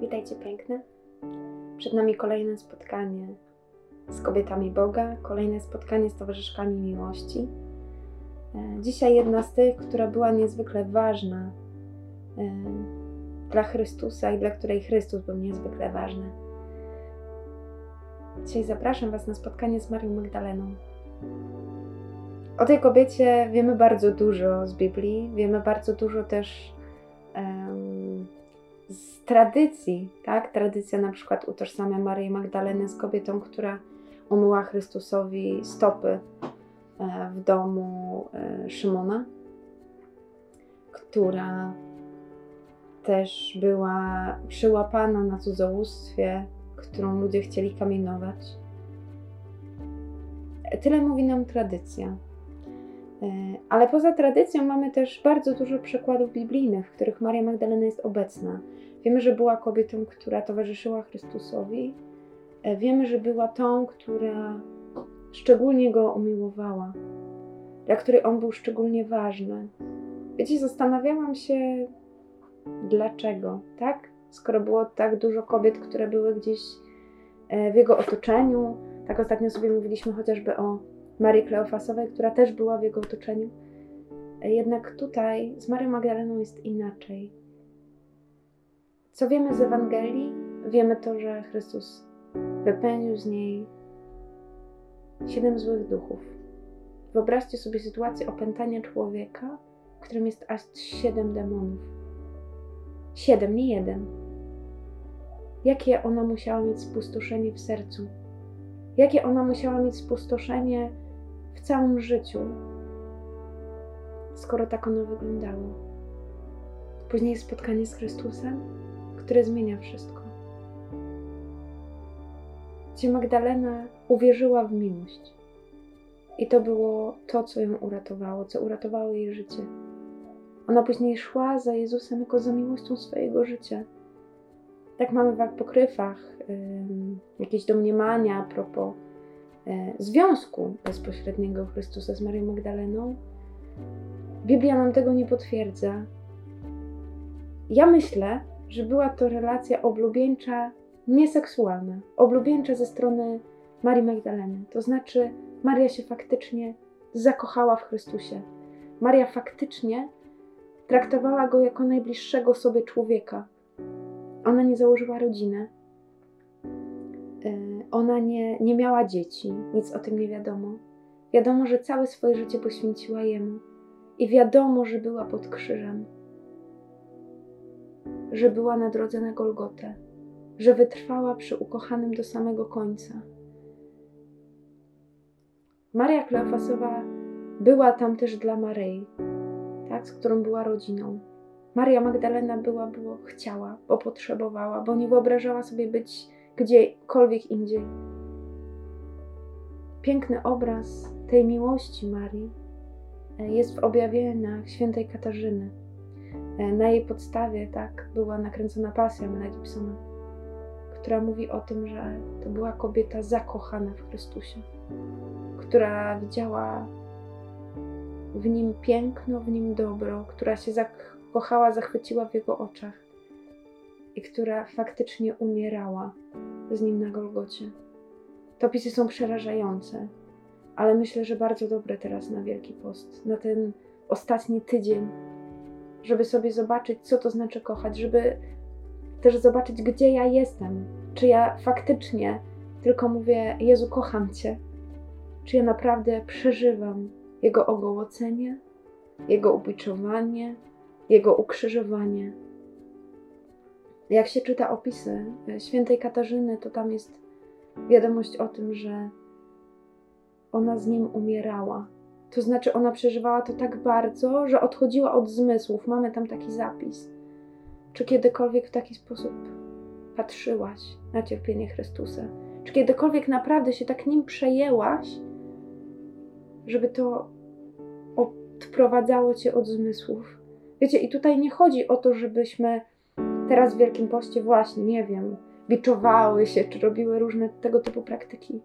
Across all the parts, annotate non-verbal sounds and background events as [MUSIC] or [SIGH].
Witajcie piękne. Przed nami kolejne spotkanie z kobietami Boga, kolejne spotkanie z towarzyszkami miłości. E, dzisiaj jedna z tych, która była niezwykle ważna e, dla Chrystusa i dla której Chrystus był niezwykle ważny. Dzisiaj zapraszam Was na spotkanie z Marią Magdaleną. O tej kobiecie wiemy bardzo dużo z Biblii, wiemy bardzo dużo też um, z tradycji, tak? Tradycja na przykład utożsamia Maryję Magdalenę z kobietą, która umyła Chrystusowi stopy e, w domu e, Szymona, która też była przyłapana na cudzołóstwie, którą ludzie chcieli kamienować. Tyle mówi nam tradycja. E, ale poza tradycją mamy też bardzo dużo przykładów biblijnych, w których Maria Magdalena jest obecna. Wiemy, że była kobietą, która towarzyszyła Chrystusowi. E, wiemy, że była tą, która szczególnie go umiłowała, dla której on był szczególnie ważny. Wiecie, zastanawiałam się, dlaczego, tak? Skoro było tak dużo kobiet, które były gdzieś e, w jego otoczeniu, tak ostatnio sobie mówiliśmy chociażby o Marii Kleofasowej, która też była w jego otoczeniu. Jednak tutaj z Marią Magdaleną jest inaczej. Co wiemy z Ewangelii? Wiemy to, że Chrystus wypędził z niej siedem złych duchów. Wyobraźcie sobie sytuację opętania człowieka, w którym jest aż siedem demonów. Siedem, nie jeden. Jakie ona musiała mieć spustoszenie w sercu? Jakie ona musiała mieć spustoszenie w całym życiu, skoro tak ono wyglądało? Później spotkanie z Chrystusem, które zmienia wszystko. Gdzie Magdalena uwierzyła w miłość. I to było to, co ją uratowało, co uratowało jej życie. Ona później szła za Jezusem jako za miłością swojego życia. Tak mamy w apokryfach jakieś domniemania a propos związku bezpośredniego Chrystusa z Marią Magdaleną. Biblia nam tego nie potwierdza. Ja myślę, że była to relacja oblubieńcza, nieseksualna, oblubieńcza ze strony Marii Magdaleny. To znaczy, Maria się faktycznie zakochała w Chrystusie. Maria faktycznie traktowała go jako najbliższego sobie człowieka. Ona nie założyła rodziny. E, ona nie, nie miała dzieci, nic o tym nie wiadomo. Wiadomo, że całe swoje życie poświęciła jemu. I wiadomo, że była pod krzyżem, że była na drodze na Golgotę, że wytrwała przy ukochanym do samego końca. Maria Kleofasowa była tam też dla Maryi, tak, z którą była rodziną. Maria Magdalena była, bo chciała, bo potrzebowała, bo nie wyobrażała sobie być gdziekolwiek indziej. Piękny obraz tej miłości Marii e, jest w objawieniach świętej Katarzyny. E, na jej podstawie tak była nakręcona pasja Mela Gibsona, która mówi o tym, że to była kobieta zakochana w Chrystusie, która widziała w nim piękno, w nim dobro, która się zakochała, zachwyciła w jego oczach i która faktycznie umierała z nim na Golgocie. Te opisy są przerażające, ale myślę, że bardzo dobre teraz na Wielki Post, na ten ostatni tydzień, żeby sobie zobaczyć, co to znaczy kochać, żeby też zobaczyć, gdzie ja jestem. Czy ja faktycznie tylko mówię, Jezu, kocham Cię, czy ja naprawdę przeżywam Jego ogołocenie, Jego ubiczowanie, Jego ukrzyżowanie. Jak się czyta opisy e, świętej Katarzyny, to tam jest wiadomość o tym, że ona z nim umierała. To znaczy, ona przeżywała to tak bardzo, że odchodziła od zmysłów. Mamy tam taki zapis. Czy kiedykolwiek w taki sposób patrzyłaś na cierpienie Chrystusa? Czy kiedykolwiek naprawdę się tak nim przejęłaś, żeby to odprowadzało cię od zmysłów? Wiecie, i tutaj nie chodzi o to, żebyśmy teraz w Wielkim Poście właśnie, nie wiem, biczowały się, czy robiły różne tego typu praktyki.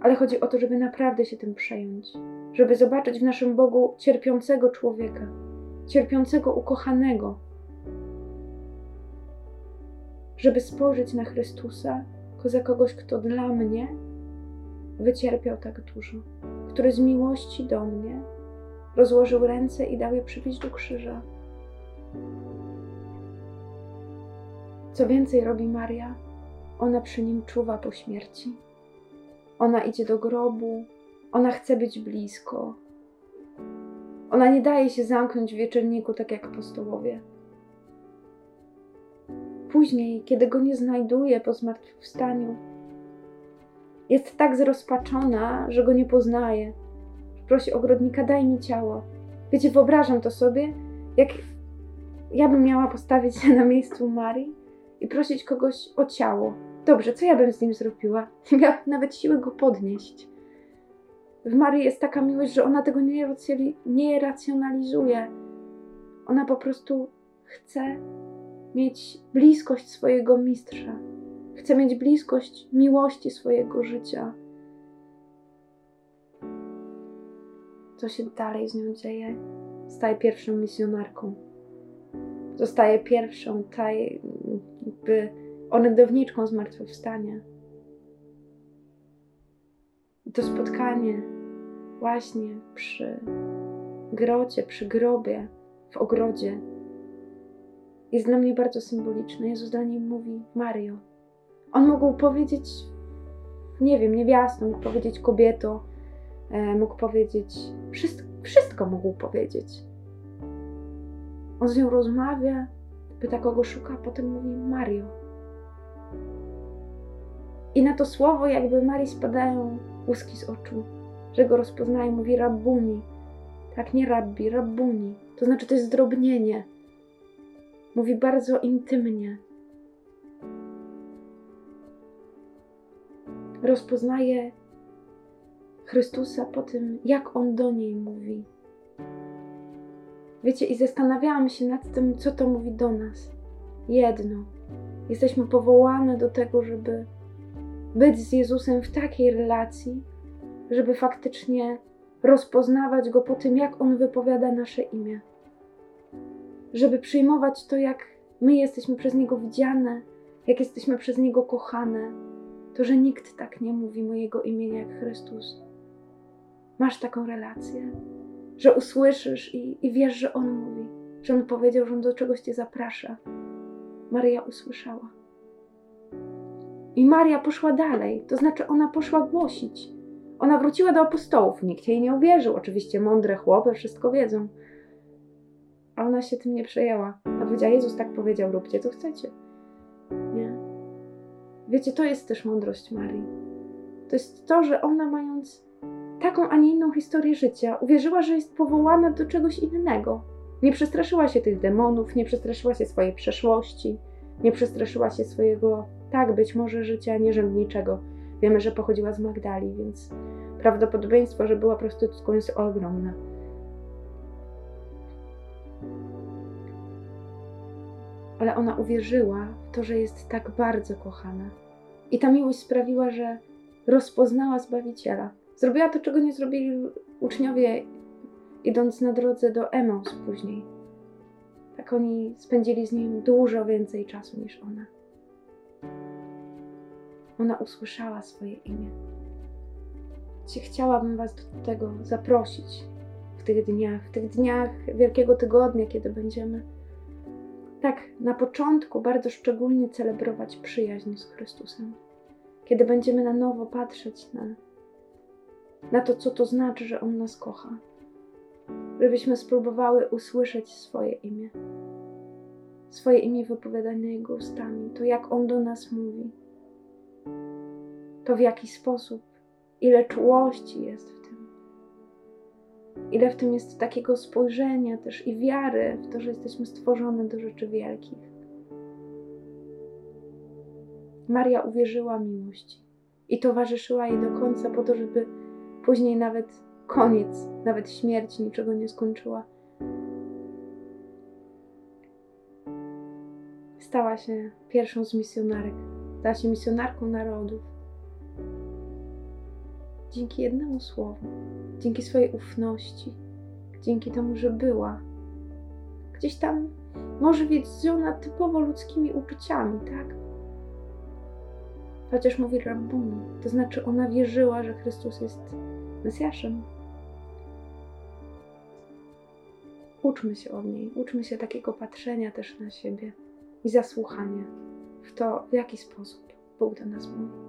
Ale chodzi o to, żeby naprawdę się tym przejąć, żeby zobaczyć w naszym Bogu cierpiącego człowieka, cierpiącego ukochanego, żeby spojrzeć na Chrystusa za kogoś, kto dla mnie wycierpiał tak dużo, który z miłości do mnie rozłożył ręce i dał je przywieźć do krzyża. Co więcej robi Maria, ona przy nim czuwa po śmierci. Ona idzie do grobu, ona chce być blisko. Ona nie daje się zamknąć w wieczorniku tak jak apostołowie. Później, kiedy go nie znajduje po zmartwychwstaniu, jest tak zrozpaczona, że go nie poznaje. Prosi ogrodnika, daj mi ciało. Wiecie, wyobrażam to sobie, jak ja bym miała postawić się na miejscu Marii i prosić kogoś o ciało. Dobrze, co ja bym z nim zrobiła? [LAUGHS] Nie miałabym nawet siły go podnieść. W Marii jest taka miłość, że ona tego nie, nie racjonalizuje. Ona po prostu chce mieć bliskość swojego mistrza. Chce mieć bliskość miłości swojego życia. Co się dalej z nią dzieje? Staje pierwszą misjonarką. Zostaje pierwszą, taj, jakby orędowniczką zmartwychwstania. I to spotkanie właśnie przy grocie, przy grobie, w ogrodzie jest dla mnie bardzo symboliczne. Jezus dla niej mówi Mario. On mógł powiedzieć, nie wiem, niewiastą, mógł powiedzieć kobieto, e, mógł powiedzieć, wszystko, wszystko mógł powiedzieć. On z nią rozmawia, pyta kogo szuka, potem mówi Mario. I na to słowo jakby Marii spadają łuski z oczu, że go rozpoznaje, mówi Rabbuni. Tak, nie rabbi, Rabbuni. To znaczy to jest zdrobnienie. Mówi bardzo intymnie. Rozpoznaje Chrystusa po tym, jak on do niej mówi. Wiecie, i zastanawiałam się nad tym, co to mówi do nas. Jedno. Jesteśmy powołane do tego, żeby być z Jezusem w takiej relacji, żeby faktycznie rozpoznawać go po tym, jak on wypowiada nasze imię. Żeby przyjmować to, jak my jesteśmy przez niego widziane, jak jesteśmy przez niego kochane. To, że nikt tak nie mówi mojego imienia jak Chrystus. Masz taką relację, że usłyszysz i, i wiesz, że on mówi, że on powiedział, że on do czegoś cię zaprasza. Maria usłyszała. I Maria poszła dalej, to znaczy ona poszła głosić. Ona wróciła do apostołów, nikt jej nie uwierzył. Oczywiście mądre chłopy wszystko wiedzą. A ona się tym nie przejęła. A powiedziała, Jezus tak powiedział, róbcie co chcecie. Nie. Wiecie, to jest też mądrość Marii. To jest to, że ona mając taką, a nie inną historię życia, uwierzyła, że jest powołana do czegoś innego. Nie przestraszyła się tych demonów, nie przestraszyła się swojej przeszłości, nie przestraszyła się swojego tak, być może życia nierzędniczego. Wiemy, że pochodziła z Magdali, więc prawdopodobieństwo, że była prostytutką jest ogromne. Ale ona uwierzyła w to, że jest tak bardzo kochana. I ta miłość sprawiła, że rozpoznała Zbawiciela. Zrobiła to, czego nie zrobili uczniowie, idąc na drodze do Emaus później. Tak oni spędzili z nim dużo więcej czasu niż ona. Ona usłyszała swoje imię. Cię chciałabym Was do tego zaprosić w tych dniach, w tych dniach Wielkiego Tygodnia, kiedy będziemy tak na początku bardzo szczególnie celebrować przyjaźń z Chrystusem. Kiedy będziemy na nowo patrzeć na, na to, co to znaczy, że On nas kocha. Żebyśmy spróbowały usłyszeć swoje imię. Swoje imię wypowiadane Jego ustami, to jak On do nas mówi to w jaki sposób, ile czułości jest w tym. Ile w tym jest takiego spojrzenia też i wiary w to, że jesteśmy stworzone do rzeczy wielkich. Maria uwierzyła miłości i towarzyszyła jej do końca po to, żeby później nawet koniec, nawet śmierć niczego nie skończyła. Stała się pierwszą z misjonarek, stała się misjonarką narodów dzięki jednemu słowu, dzięki swojej ufności, dzięki temu, że była gdzieś tam może wiedziona typowo ludzkimi uczuciami, tak? Chociaż mówi Rabbuni, to znaczy ona wierzyła, że Chrystus jest Mesjaszem. Uczmy się od niej, uczmy się takiego patrzenia też na siebie i zasłuchania w to, w jaki sposób Bóg do nas mówi.